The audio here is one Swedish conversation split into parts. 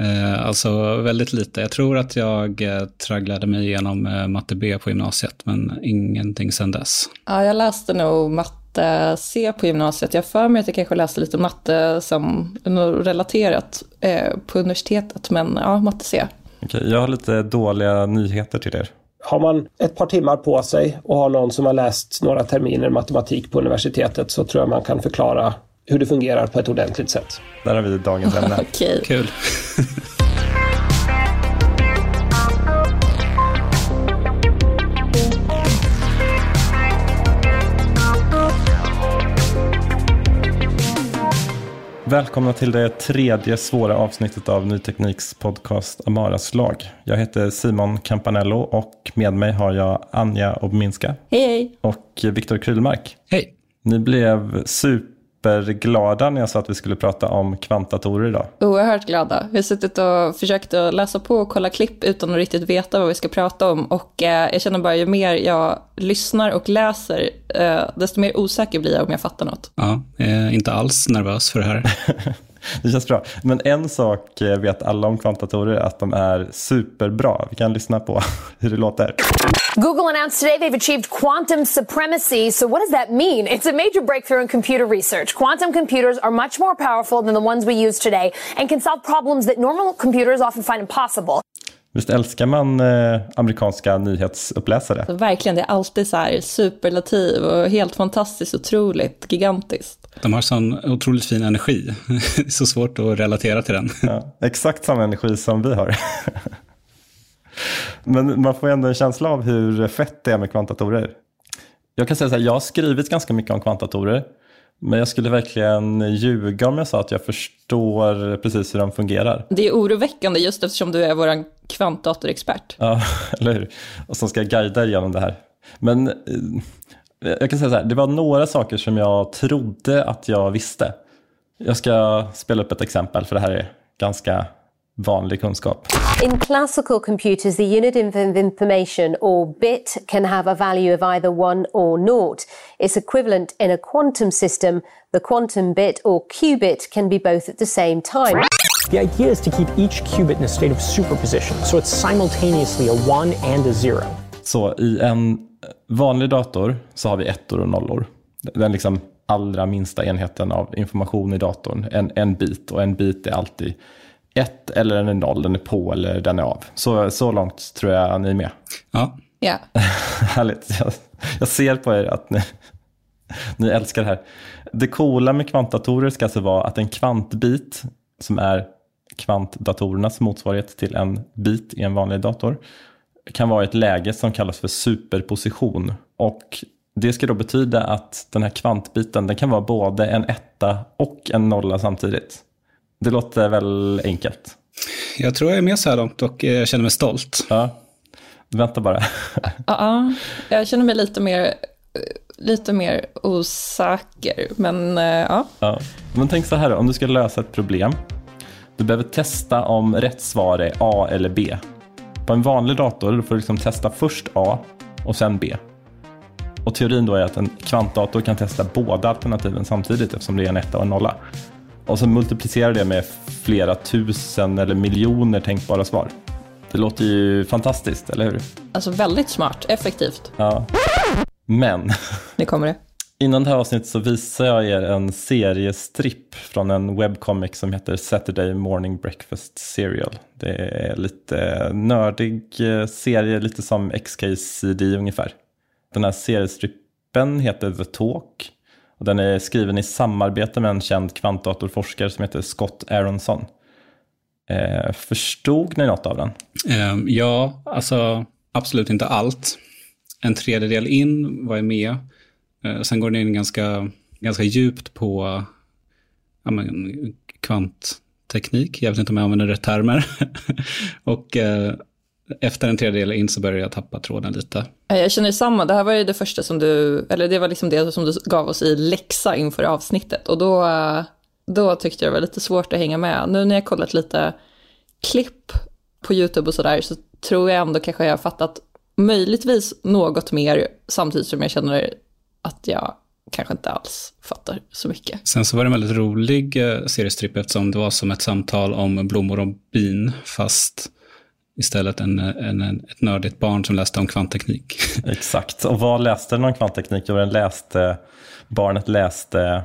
Eh, alltså väldigt lite. Jag tror att jag eh, tragglade mig igenom eh, matte B på gymnasiet, men ingenting sedan dess. Ja, jag läste nog matte C på gymnasiet. Jag för mig att jag kanske läste lite matte som relaterat eh, på universitetet, men ja, matte C. Okej, jag har lite dåliga nyheter till er. Har man ett par timmar på sig och har någon som har läst några terminer matematik på universitetet så tror jag man kan förklara hur det fungerar på ett ordentligt sätt. Där har vi dagens ämne. Okej. Kul. Välkomna till det tredje svåra avsnittet av Ny Tekniks podcast Amaras lag. Jag heter Simon Campanello och med mig har jag Anja Obminska Hej, hej. och Viktor Krylmark. Hej. Ni blev superglada när jag sa att vi skulle prata om kvantdatorer idag. Oerhört glada. Vi har suttit och försökt att läsa på och kolla klipp utan att riktigt veta vad vi ska prata om. Och eh, jag känner bara ju mer jag lyssnar och läser, eh, desto mer osäker blir jag om jag fattar något. Ja, eh, inte alls nervös för det här. Det känns bra. Men en sak vet alla om kvantdatorer, att de är superbra. Vi kan lyssna på hur det låter. Google announced today they've achieved quantum supremacy. So, what does that mean? It's a major breakthrough in computer research. Quantum computers are much more powerful than the ones we use today and can solve problems that normal computers often find impossible. Visst älskar man eh, amerikanska nyhetsuppläsare? Så verkligen, det är alltid så här superlativ och helt fantastiskt, otroligt, gigantiskt. De har sån otroligt fin energi. Det är så svårt att relatera till den. Ja, exakt samma energi som vi har. Men man får ändå en känsla av hur fett det är med kvantdatorer. Jag kan säga så här, jag har skrivit ganska mycket om kvantdatorer. Men jag skulle verkligen ljuga om jag sa att jag förstår precis hur de fungerar. Det är oroväckande just eftersom du är vår kvantdatorexpert. Ja, eller hur? Och som ska guida genom det här. Men eh, jag kan säga så här, det var några saker som jag trodde att jag visste. Jag ska spela upp ett exempel för det här är ganska vanlig kunskap. In classical computers, the unit of information or bit can have a value of either one or naught. It's equivalent in a quantum system. The quantum bit or qubit can be both at the same time. The idea is to keep each qubit in a state of superposition, so it's simultaneously a one and a zero. Så i en vanlig dator så har vi ettor och nollor. Den liksom allra minsta enheten av information i datorn. En, en bit och en bit är alltid ett eller den är noll, den är på eller den är av. Så, så långt tror jag ni är med. Ja, Ja. Härligt. Jag, jag ser på er att ni, ni älskar det här. Det coola med kvantdatorer ska alltså vara att en kvantbit, som är kvantdatorernas motsvarighet till en bit i en vanlig dator, kan vara i ett läge som kallas för superposition. Och det ska då betyda att den här kvantbiten den kan vara både en etta och en nolla samtidigt. Det låter väl enkelt? jag tror jag är med så här långt och eh, jag känner mig stolt. Ja. Vänta bara. Ja, jag känner mig lite mer, lite mer osäker, men eh, ja. Ja. Men tänk så här då, om du ska lösa ett problem Du behöver testa om rätt svar är A eller B. På en vanlig dator får du liksom testa först A och sen B. Och teorin då är att en kvantdator kan testa båda alternativen samtidigt eftersom det är en etta och en nolla. Och så multiplicerar det med flera tusen eller miljoner tänkbara svar. Det låter ju fantastiskt, eller hur? Alltså väldigt smart, effektivt. Ja. Men Nu kommer det. innan det här avsnittet så visar jag er en seriestripp från en webcomic som heter Saturday Morning Breakfast Serial. Det är lite nördig eh, serie, lite som XKCD ungefär. Den här seriestrippen heter The Talk och den är skriven i samarbete med en känd kvantdatorforskare som heter Scott Aronson. Eh, förstod ni något av den? Eh, ja, alltså absolut inte allt. En tredjedel in var jag med. Eh, sen går den in ganska, ganska djupt på ja, men, kvantteknik. Jag vet inte om jag använder rätt termer. och eh, efter en tredjedel in så började jag tappa tråden lite. Jag känner samma, det här var ju det första som du, eller det var liksom det som du gav oss i läxa inför avsnittet. Och då, då tyckte jag det var lite svårt att hänga med. Nu när jag kollat lite klipp på YouTube och sådär så tror jag ändå kanske jag har fattat möjligtvis något mer samtidigt som jag känner att jag kanske inte alls fattar så mycket. Sen så var det en väldigt rolig eh, seriestripp eftersom det var som ett samtal om blommor och bin fast istället en, en, en, ett nördigt barn som läste om kvantteknik. Exakt, och vad läste den om kvantteknik? Jo, den läste, barnet läste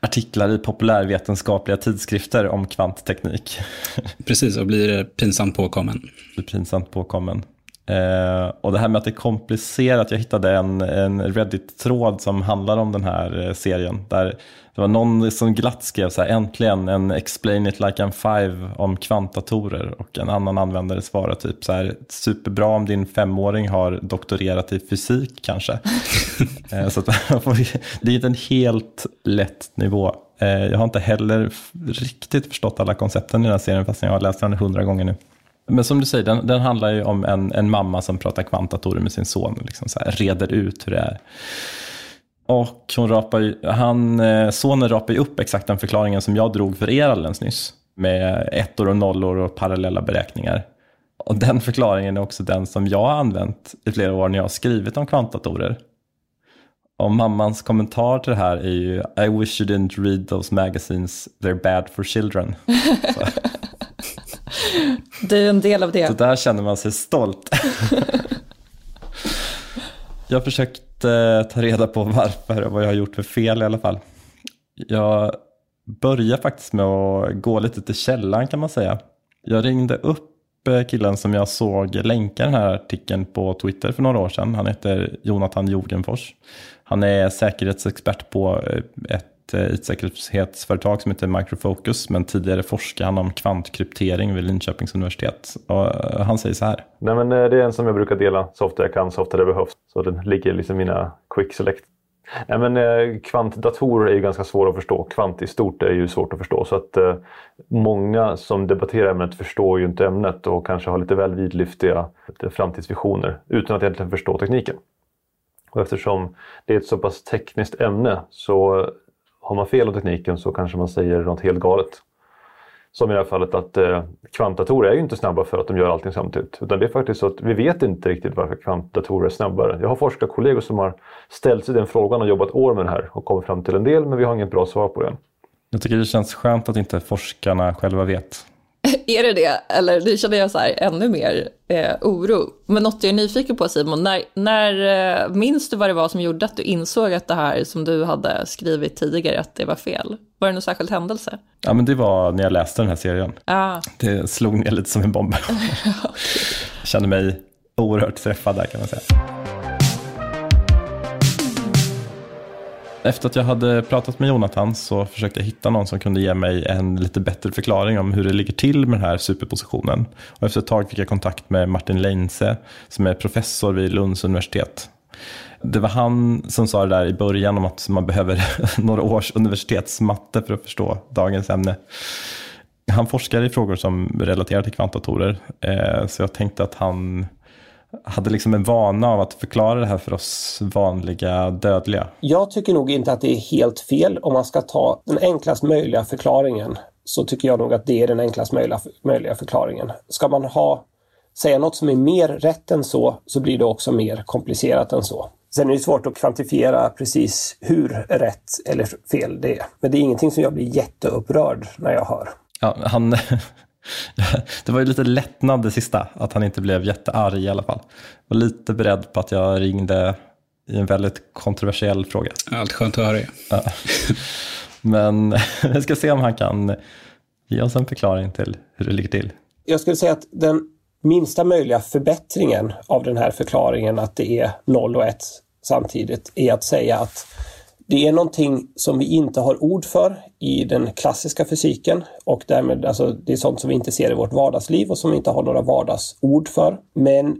artiklar i populärvetenskapliga tidskrifter om kvantteknik. Precis, och blir pinsamt påkommen. Blir pinsamt påkommen. Eh, och det här med att det är komplicerat, jag hittade en, en Reddit-tråd som handlar om den här eh, serien. Där det var någon som glatt skrev så här, äntligen en explain it like I'm five om kvantdatorer. Och en annan användare svarade typ så här, superbra om din femåring har doktorerat i fysik kanske. eh, så att, det är inte en helt lätt nivå. Eh, jag har inte heller riktigt förstått alla koncepten i den här serien fast jag har läst den hundra gånger nu. Men som du säger, den, den handlar ju om en, en mamma som pratar kvantdatorer med sin son och liksom så här, reder ut hur det är. Och hon rapar ju, han, eh, sonen rapar ju upp exakt den förklaringen som jag drog för er alldeles nyss. Med ettor och nollor och parallella beräkningar. Och den förklaringen är också den som jag har använt i flera år när jag har skrivit om kvantdatorer. Och mammans kommentar till det här är ju I wish you didn't read those magazines, they're bad for children. Du är en del av det. Så där känner man sig stolt. jag försökte ta reda på varför och vad jag har gjort för fel i alla fall. Jag började faktiskt med att gå lite till källan kan man säga. Jag ringde upp killen som jag såg länka den här artikeln på Twitter för några år sedan. Han heter Jonathan Jorgenfors. Han är säkerhetsexpert på ett ett eh, säkerhetsföretag som heter Microfocus, men tidigare forskade han om kvantkryptering vid Linköpings universitet. Och eh, han säger så här. Nej, men eh, det är en som jag brukar dela så ofta jag kan, så ofta det behövs. Så den ligger liksom mina quick select. Nej, men, eh, kvantdatorer är ju ganska svåra att förstå. Kvant i stort är ju svårt att förstå. Så att eh, många som debatterar ämnet förstår ju inte ämnet och kanske har lite väl vidlyftiga framtidsvisioner utan att egentligen förstå tekniken. Och eftersom det är ett så pass tekniskt ämne så har man fel om tekniken så kanske man säger något helt galet. Som i det här fallet att eh, kvantdatorer är ju inte snabba för att de gör allting samtidigt. Utan det är faktiskt så att vi vet inte riktigt varför kvantdatorer är snabbare. Jag har forskarkollegor som har ställt sig den frågan och jobbat år med det här och kommit fram till en del men vi har inget bra svar på det. Jag tycker det känns skönt att inte forskarna själva vet. Är det det? Eller nu känner jag så här ännu mer eh, oro. Men något jag är nyfiken på Simon, när, när eh, minns du vad det var som gjorde att du insåg att det här som du hade skrivit tidigare, att det var fel? Var det någon särskild händelse? Ja, men det var när jag läste den här serien. Ah. Det slog ner lite som en bomb. Jag kände mig oerhört träffad där kan man säga. Efter att jag hade pratat med Jonathan så försökte jag hitta någon som kunde ge mig en lite bättre förklaring om hur det ligger till med den här superpositionen. Och efter ett tag fick jag kontakt med Martin Leinse som är professor vid Lunds universitet. Det var han som sa det där i början om att man behöver några års universitetsmatte för att förstå dagens ämne. Han forskar i frågor som relaterar till kvantdatorer, eh, så jag tänkte att han hade liksom en vana av att förklara det här för oss vanliga dödliga. Jag tycker nog inte att det är helt fel om man ska ta den enklast möjliga förklaringen. Så tycker jag nog att det är den enklast möjliga, möjliga förklaringen. Ska man ha, säga något som är mer rätt än så, så blir det också mer komplicerat än så. Sen är det svårt att kvantifiera precis hur rätt eller fel det är. Men det är ingenting som jag blir jätteupprörd när jag hör. Ja, han, det var ju lite lättnad det sista, att han inte blev jättearg i alla fall. Jag var lite beredd på att jag ringde i en väldigt kontroversiell fråga. Allt skönt att höra. Ja. Men jag ska se om han kan ge oss en förklaring till hur det ligger till. Jag skulle säga att den minsta möjliga förbättringen av den här förklaringen att det är 0 och 1 samtidigt är att säga att det är någonting som vi inte har ord för i den klassiska fysiken och därmed alltså det är sånt som vi inte ser i vårt vardagsliv och som vi inte har några vardagsord för. Men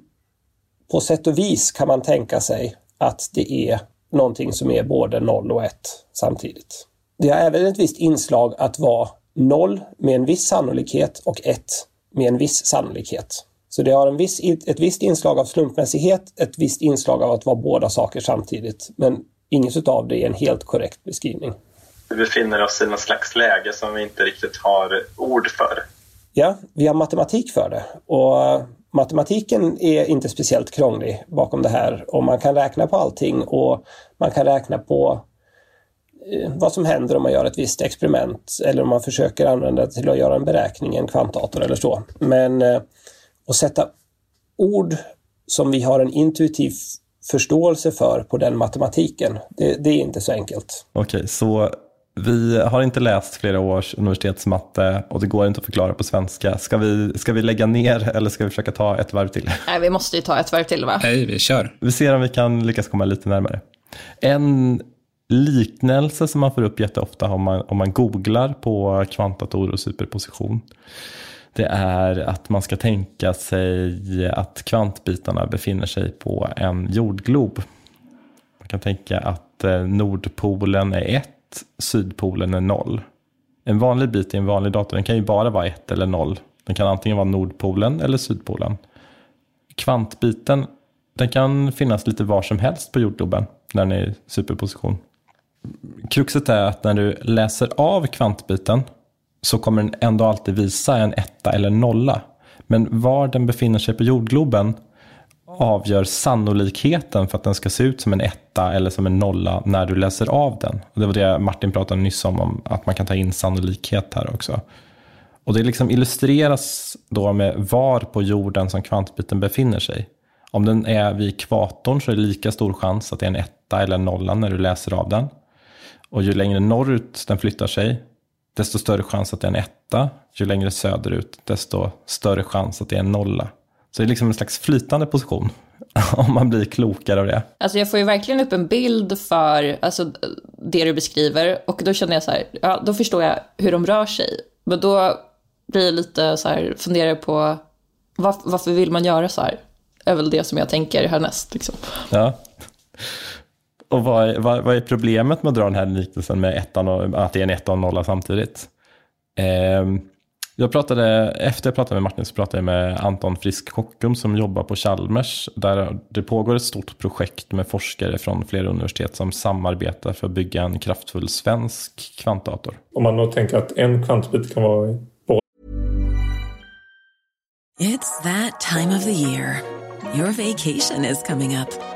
på sätt och vis kan man tänka sig att det är någonting som är både 0 och 1 samtidigt. Det har även ett visst inslag att vara 0 med en viss sannolikhet och 1 med en viss sannolikhet. Så det har en viss, ett visst inslag av slumpmässighet, ett visst inslag av att vara båda saker samtidigt. Men inget av det är en helt korrekt beskrivning. Vi befinner oss i något slags läge som vi inte riktigt har ord för. Ja, vi har matematik för det. Och matematiken är inte speciellt krånglig bakom det här. Och man kan räkna på allting och man kan räkna på eh, vad som händer om man gör ett visst experiment eller om man försöker använda det till att göra en beräkning i en kvantdator eller så. Men eh, att sätta ord som vi har en intuitiv förståelse för på den matematiken, det, det är inte så enkelt. Okej, okay, så vi har inte läst flera års universitetsmatte och det går inte att förklara på svenska. Ska vi, ska vi lägga ner eller ska vi försöka ta ett varv till? Nej, vi måste ju ta ett varv till va? Nej, vi kör. Vi ser om vi kan lyckas komma lite närmare. En liknelse som man får upp jätteofta om man, om man googlar på kvantdator och superposition det är att man ska tänka sig att kvantbitarna befinner sig på en jordglob. Man kan tänka att eh, Nordpolen är 1, Sydpolen är 0. En vanlig bit i en vanlig dator den kan ju bara vara 1 eller 0. Den kan antingen vara Nordpolen eller Sydpolen. Kvantbiten den kan finnas lite var som helst på jordgloben när den är i superposition. Kruxet är att när du läser av kvantbiten så kommer den ändå alltid visa en etta eller nolla. Men var den befinner sig på jordgloben avgör sannolikheten för att den ska se ut som en etta eller som en nolla när du läser av den. Och det var det Martin pratade nyss om, om att man kan ta in sannolikhet här också. Och det liksom illustreras då med var på jorden som kvantbiten befinner sig. Om den är vid ekvatorn så är det lika stor chans att det är en etta eller en nolla när du läser av den. Och ju längre norrut den flyttar sig, desto större chans att det är en etta. Ju längre söderut, desto större chans att det är en nolla. Så det är liksom en slags flytande position, om man blir klokare av det. Alltså jag får ju verkligen upp en bild för alltså, det du beskriver och då känner jag så här, ja, då förstår jag hur de rör sig. Men då blir jag lite så här, funderar på var, varför vill man göra så här? är väl det som jag tänker härnäst. Liksom. Ja. Och vad är, vad, vad är, problemet med att dra den här liknelsen med ettan och att det är en etta och en nolla samtidigt? Eh, jag pratade, efter jag pratade med Martin så pratade jag med Anton Frisk Kockum som jobbar på Chalmers. Där det pågår ett stort projekt med forskare från flera universitet som samarbetar för att bygga en kraftfull svensk kvantdator. Om man då tänker att en kvantbit kan vara på. It's that time of the year. Your vacation is coming up.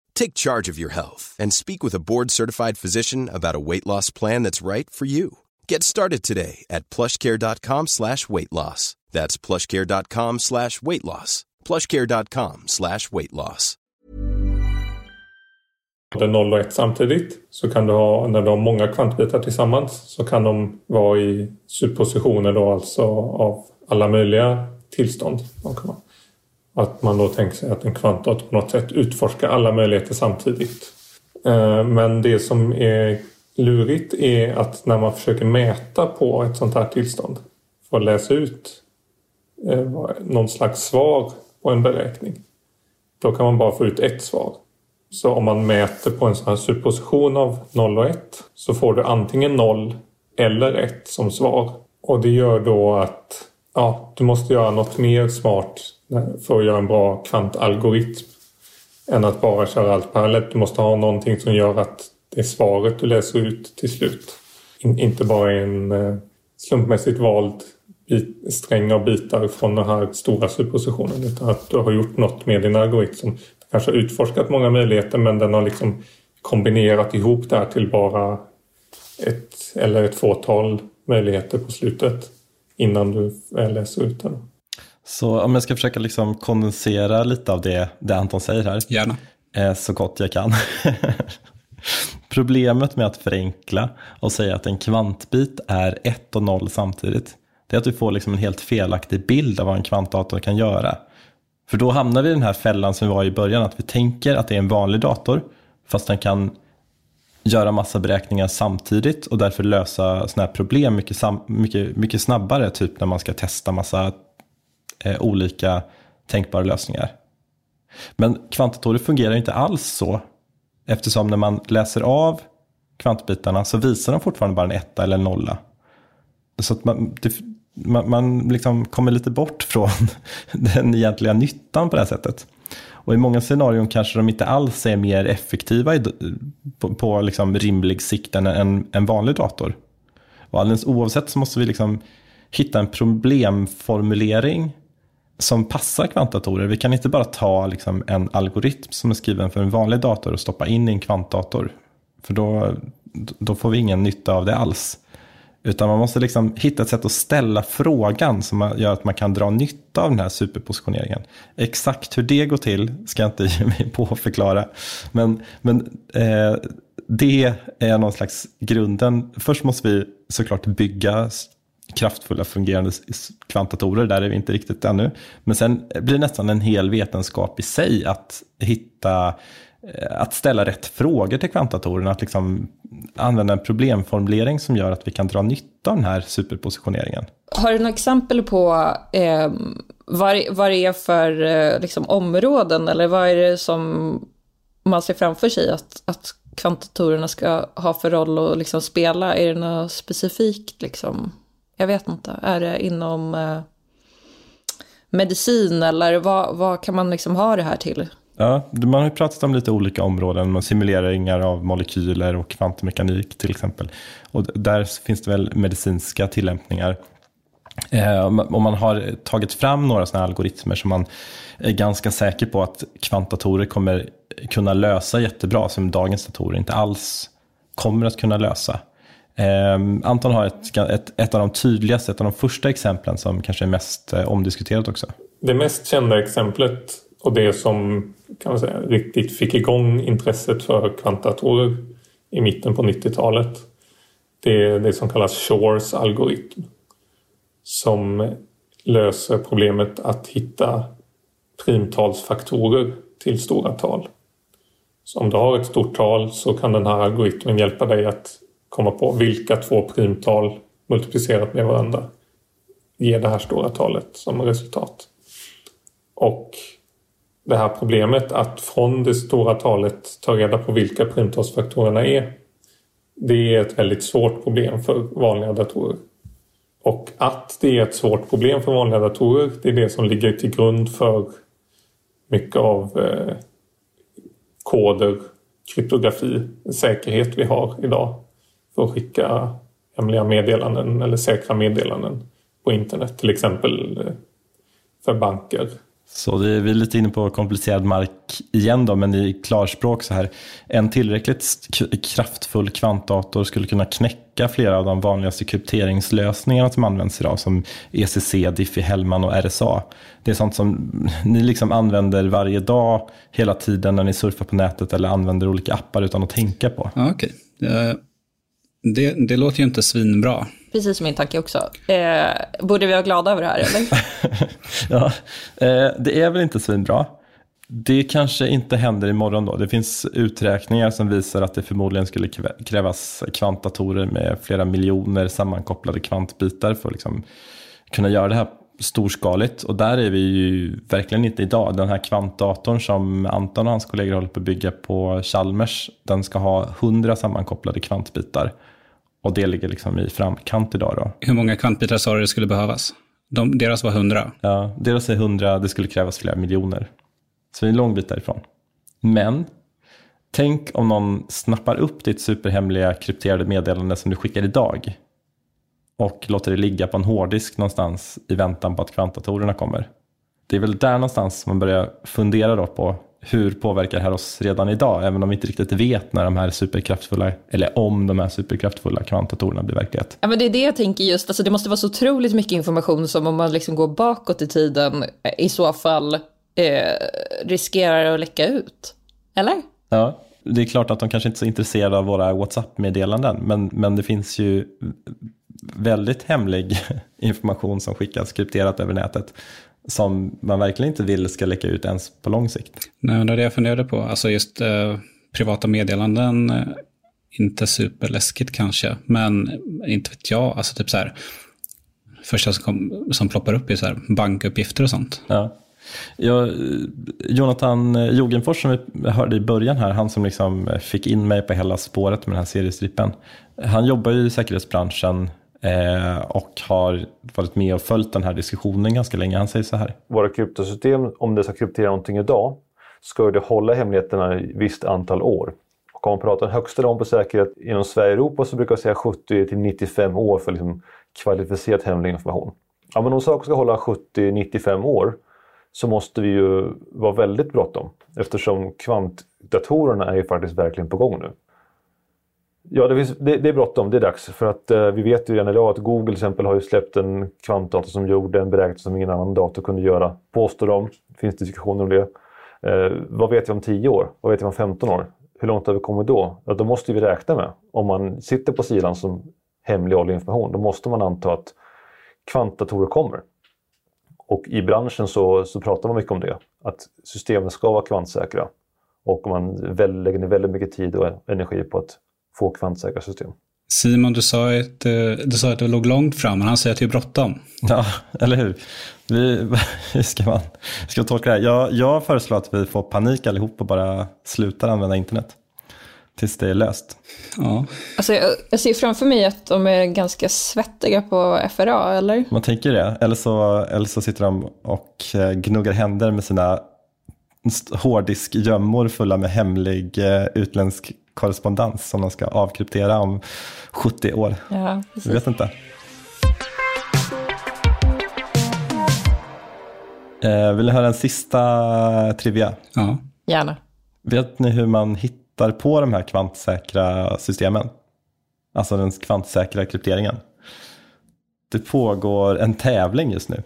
Take charge of your health and speak with a board-certified physician about a weight loss plan that's right for you. Get started today at plushcare.com slash weight loss. That's plushcare.com slash weight loss. plushcare.com slash weight loss. Det är 0 och 1 samtidigt så kan du ha, när du har många kvantbitar tillsammans så kan de vara i superpositioner då alltså av alla möjliga tillstånd. Att man då tänker sig att en kvantdator på något sätt utforskar alla möjligheter samtidigt. Eh, men det som är lurigt är att när man försöker mäta på ett sånt här tillstånd för att läsa ut eh, någon slags svar på en beräkning. Då kan man bara få ut ett svar. Så om man mäter på en sån här supposition av 0 och 1 så får du antingen 0 eller 1 som svar. Och det gör då att ja, du måste göra något mer smart för att göra en bra kvantalgoritm än att bara köra allt parallellt. Du måste ha någonting som gör att det är svaret du läser ut till slut. In, inte bara en eh, slumpmässigt vald bit, sträng av bitar från den här stora suppositionen utan att du har gjort något med din algoritm som kanske har utforskat många möjligheter men den har liksom kombinerat ihop det här till bara ett eller ett fåtal möjligheter på slutet innan du läser ut den. Så om jag ska försöka liksom kondensera lite av det, det Anton säger här. Gärna. Eh, så gott jag kan. Problemet med att förenkla och säga att en kvantbit är 1 och 0 samtidigt, det är att du får liksom en helt felaktig bild av vad en kvantdator kan göra. För då hamnar vi i den här fällan som vi var i början, att vi tänker att det är en vanlig dator, fast den kan göra massa beräkningar samtidigt och därför lösa sådana här problem mycket, mycket, mycket snabbare, typ när man ska testa massa eh, olika tänkbara lösningar. Men kvantdatorer fungerar inte alls så, eftersom när man läser av kvantbitarna så visar de fortfarande bara en etta eller en nolla. Så att man, det, man, man liksom kommer lite bort från den egentliga nyttan på det här sättet. Och i många scenarion kanske de inte alls är mer effektiva i, på, på liksom rimlig sikt än en, en vanlig dator. Och alldeles oavsett så måste vi liksom hitta en problemformulering som passar kvantdatorer. Vi kan inte bara ta liksom en algoritm som är skriven för en vanlig dator och stoppa in i en kvantdator. För då, då får vi ingen nytta av det alls. Utan man måste liksom hitta ett sätt att ställa frågan som gör att man kan dra nytta av den här superpositioneringen. Exakt hur det går till ska jag inte ge mig på att förklara. Men, men eh, det är någon slags grunden. Först måste vi såklart bygga kraftfulla fungerande kvantdatorer. Där är vi inte riktigt ännu. Men sen blir det nästan en hel vetenskap i sig att hitta eh, att ställa rätt frågor till kvantdatorerna, att liksom använda en problemformulering som gör att vi kan dra nytta av den här superpositioneringen. Har du några exempel på eh, vad, vad det är för eh, liksom, områden eller vad är det som man ser framför sig att, att kvantdatorerna ska ha för roll att liksom spela? Är det något specifikt? Liksom? Jag vet inte. Är det inom eh, medicin eller vad, vad kan man liksom ha det här till? Ja, man har ju pratat om lite olika områden, simuleringar av molekyler och kvantmekanik till exempel. Och där finns det väl medicinska tillämpningar. Eh, och man har tagit fram några sådana algoritmer som man är ganska säker på att kvantdatorer kommer kunna lösa jättebra, som dagens datorer inte alls kommer att kunna lösa. Eh, Anton har ett, ett, ett, av de tydligaste, ett av de första exemplen som kanske är mest eh, omdiskuterat också. Det mest kända exemplet och det som kan man säga, riktigt fick igång intresset för kvantdatorer i mitten på 90-talet. Det är det som kallas Shores algoritm. Som löser problemet att hitta primtalsfaktorer till stora tal. Så om du har ett stort tal så kan den här algoritmen hjälpa dig att komma på vilka två primtal multiplicerat med varandra ger det här stora talet som resultat. Och det här problemet att från det stora talet ta reda på vilka primtalsfaktorerna är. Det är ett väldigt svårt problem för vanliga datorer. Och att det är ett svårt problem för vanliga datorer, det är det som ligger till grund för mycket av eh, koder, kryptografi, säkerhet vi har idag att skicka hemliga meddelanden eller säkra meddelanden på internet. Till exempel eh, för banker så det är vi lite inne på komplicerad mark igen då, men i klarspråk så här. En tillräckligt kraftfull kvantdator skulle kunna knäcka flera av de vanligaste krypteringslösningarna som används idag, som ECC, Diffie-Hellman och RSA. Det är sånt som ni liksom använder varje dag, hela tiden när ni surfar på nätet eller använder olika appar utan att tänka på. Okej. Okay. Det, det låter ju inte svinbra. Precis min tanke också. Eh, borde vi vara glada över det här eller? ja, eh, det är väl inte svinbra. Det kanske inte händer imorgon då. Det finns uträkningar som visar att det förmodligen skulle krävas kvantdatorer med flera miljoner sammankopplade kvantbitar för att liksom kunna göra det här storskaligt. Och där är vi ju verkligen inte idag. Den här kvantdatorn som Anton och hans kollegor håller på att bygga på Chalmers, den ska ha hundra sammankopplade kvantbitar. Och det ligger liksom i framkant idag då. Hur många kvantbitar sa du det skulle behövas? De, deras var 100? Ja, deras är 100, det skulle krävas flera miljoner. Så vi är en lång bit därifrån. Men tänk om någon snappar upp ditt superhemliga krypterade meddelande som du skickar idag och låter det ligga på en hårddisk någonstans i väntan på att kvantdatorerna kommer. Det är väl där någonstans man börjar fundera då på hur påverkar det här oss redan idag, även om vi inte riktigt vet när de här superkraftfulla, eller om de här superkraftfulla kvantdatorerna blir verklighet. Ja, men det är det jag tänker just, alltså det måste vara så otroligt mycket information som om man liksom går bakåt i tiden i så fall eh, riskerar att läcka ut. Eller? Ja, det är klart att de kanske inte är så intresserade av våra WhatsApp-meddelanden, men, men det finns ju väldigt hemlig information som skickas krypterat över nätet som man verkligen inte vill ska läcka ut ens på lång sikt. Nej, det är det jag funderade på. Alltså just eh, privata meddelanden, eh, inte superläskigt kanske, men inte vet jag, alltså typ så här, första som, kom, som ploppar upp är så här bankuppgifter och sånt. Ja. Ja, Jonathan Jogenfors som vi hörde i början här, han som liksom fick in mig på hela spåret med den här seriestrippen. Han jobbar ju i säkerhetsbranschen eh, och har varit med och följt den här diskussionen ganska länge. Han säger så här. Våra kryptosystem, om det ska kryptera någonting idag, ska det hålla hemligheterna i ett visst antal år. Och om man pratar om högsta nivån på säkerhet inom Sverige och Europa så brukar jag säga 70 till 95 år för liksom kvalificerat hemlig information. Ja, men om saker ska hålla 70-95 år så måste vi ju vara väldigt bråttom eftersom kvantdatorerna är ju faktiskt verkligen på gång nu. Ja, det, finns, det, det är bråttom, det är dags. För att eh, vi vet ju redan idag att Google till exempel har ju släppt en kvantdator som gjorde en beräkning som ingen annan dator kunde göra. Påstår de. Det finns diskussioner om det. Eh, vad vet vi om 10 år? Vad vet vi om 15 år? Hur långt har vi kommit då? Ja, då måste vi räkna med, om man sitter på sidan som hemlig information, då måste man anta att kvantdatorer kommer. Och i branschen så, så pratar man mycket om det, att systemen ska vara kvantsäkra. Och man väl, lägger ner väldigt mycket tid och energi på att få kvantsäkra system. Simon, du sa, att, eh, du sa att det låg långt fram, men han säger att det är bråttom. Ja, eller hur? Vi, hur ska man ska tolka det här? Jag, jag föreslår att vi får panik allihop och bara slutar använda internet. Tills det är löst. Ja. Alltså jag, jag ser framför mig att de är ganska svettiga på FRA, eller? Man tänker det. Eller så, eller så sitter de och eh, gnuggar händer med sina hårddiskgömmor fulla med hemlig eh, utländsk korrespondens som de ska avkryptera om 70 år. Ja, Jag vet inte. Eh, vill ni höra en sista trivia? Ja. Gärna. Vet ni hur man hittar på de här kvantsäkra systemen? Alltså den kvantsäkra krypteringen. Det pågår en tävling just nu.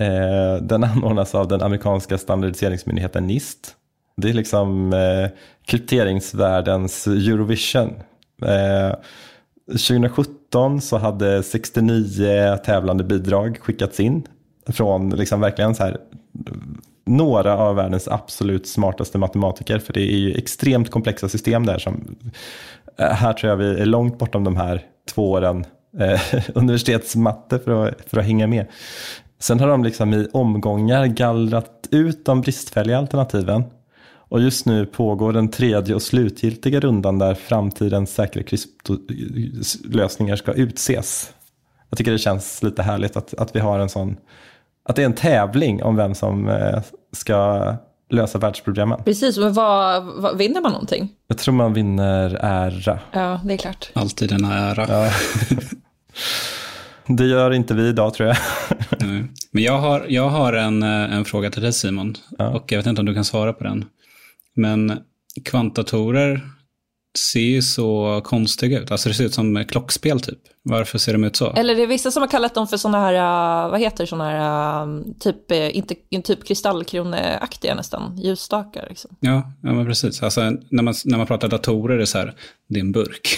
Eh, den anordnas av den amerikanska standardiseringsmyndigheten NIST. Det är liksom eh, krypteringsvärldens Eurovision. Eh, 2017 så hade 69 tävlande bidrag skickats in från liksom verkligen så här några av världens absolut smartaste matematiker. För det är ju extremt komplexa system där som eh, här tror jag vi är långt bortom de här två åren eh, universitetsmatte för att, för att hänga med. Sen har de liksom i omgångar gallrat ut de bristfälliga alternativen. Och just nu pågår den tredje och slutgiltiga rundan där framtidens säkra kryptolösningar ska utses. Jag tycker det känns lite härligt att, att vi har en sån, att det är en tävling om vem som eh, ska lösa världsproblemen. Precis, men vad, vad, vinner man någonting? Jag tror man vinner ära. Ja, det är klart. Alltid en ära. Ja. Det gör inte vi idag tror jag. Men jag har, jag har en, eh, en fråga till dig Simon. Och jag vet inte om du kan svara på den. Men kvantdatorer ser ju så konstiga ut. Alltså det ser ut som klockspel typ. Varför ser de ut så? Eller det är vissa som har kallat dem för sådana här, uh, vad heter sådana här, uh, typ, uh, inte, typ kristallkroneaktiga nästan, ljusstakar. Liksom. Ja, ja men precis. Alltså, när, man, när man pratar datorer är det så här, det är en burk.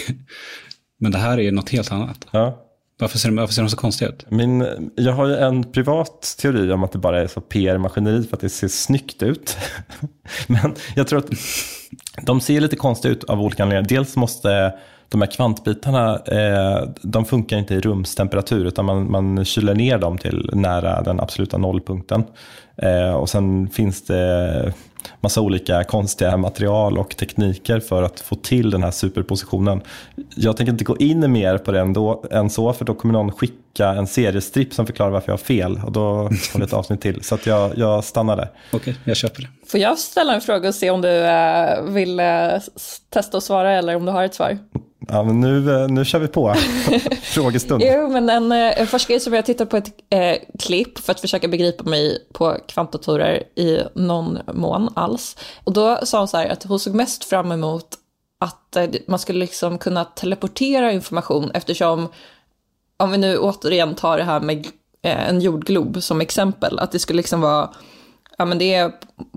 men det här är något helt annat. Ja. Varför ser, de, varför ser de så konstiga ut? Min, jag har ju en privat teori om att det bara är så PR-maskineri för att det ser snyggt ut. Men jag tror att de ser lite konstiga ut av olika anledningar. Dels måste de här kvantbitarna, eh, de funkar inte i rumstemperatur utan man, man kyler ner dem till nära den absoluta nollpunkten. Eh, och sen finns det massa olika konstiga material och tekniker för att få till den här superpositionen. Jag tänker inte gå in mer på det ändå, än så, för då kommer någon skicka en seriestripp som förklarar varför jag har fel och då får vi ett avsnitt till. Så att jag, jag stannar där. Okej, okay, jag köper det. Får jag ställa en fråga och se om du äh, vill äh, testa att svara eller om du har ett svar? Ja, men nu, nu kör vi på. Frågestund. jo, men en, en forskare som jag tittat på ett eh, klipp för att försöka begripa mig på kvantdatorer i någon mån alls. Och då sa hon så här att hon såg mest fram emot att eh, man skulle liksom kunna teleportera information eftersom, om vi nu återigen tar det här med eh, en jordglob som exempel, att det skulle liksom vara, ja men det är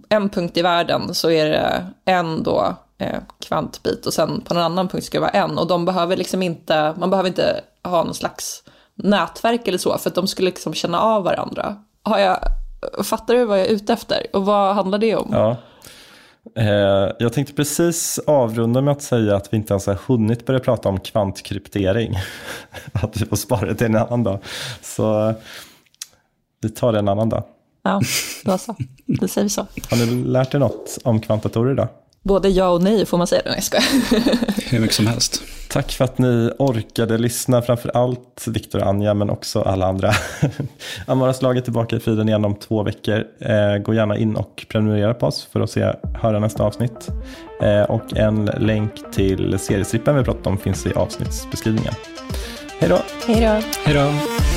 en punkt i världen så är det en då eh, kvantbit och sen på någon annan punkt ska det vara en. Och de behöver liksom inte, man behöver inte ha någon slags nätverk eller så för att de skulle liksom känna av varandra. Har jag, fattar du vad jag är ute efter? Och vad handlar det om? Ja. Eh, jag tänkte precis avrunda med att säga att vi inte ens har hunnit börja prata om kvantkryptering. att vi får spara det till en annan dag. Så vi tar det en annan dag. Ja, då så. Då säger vi så. Har ni lärt er något om kvantdatorer idag? Både ja och nej får man säga. Nej, jag skojar. Hur mycket som helst. Tack för att ni orkade lyssna, framför allt Viktor och Anja, men också alla andra. Amaras lag är tillbaka i feeden igen om två veckor. Eh, gå gärna in och prenumerera på oss för att se, höra nästa avsnitt. Eh, och en länk till seriestrippen vi pratat om finns i avsnittsbeskrivningen. Hej då! Hej då! Hej då!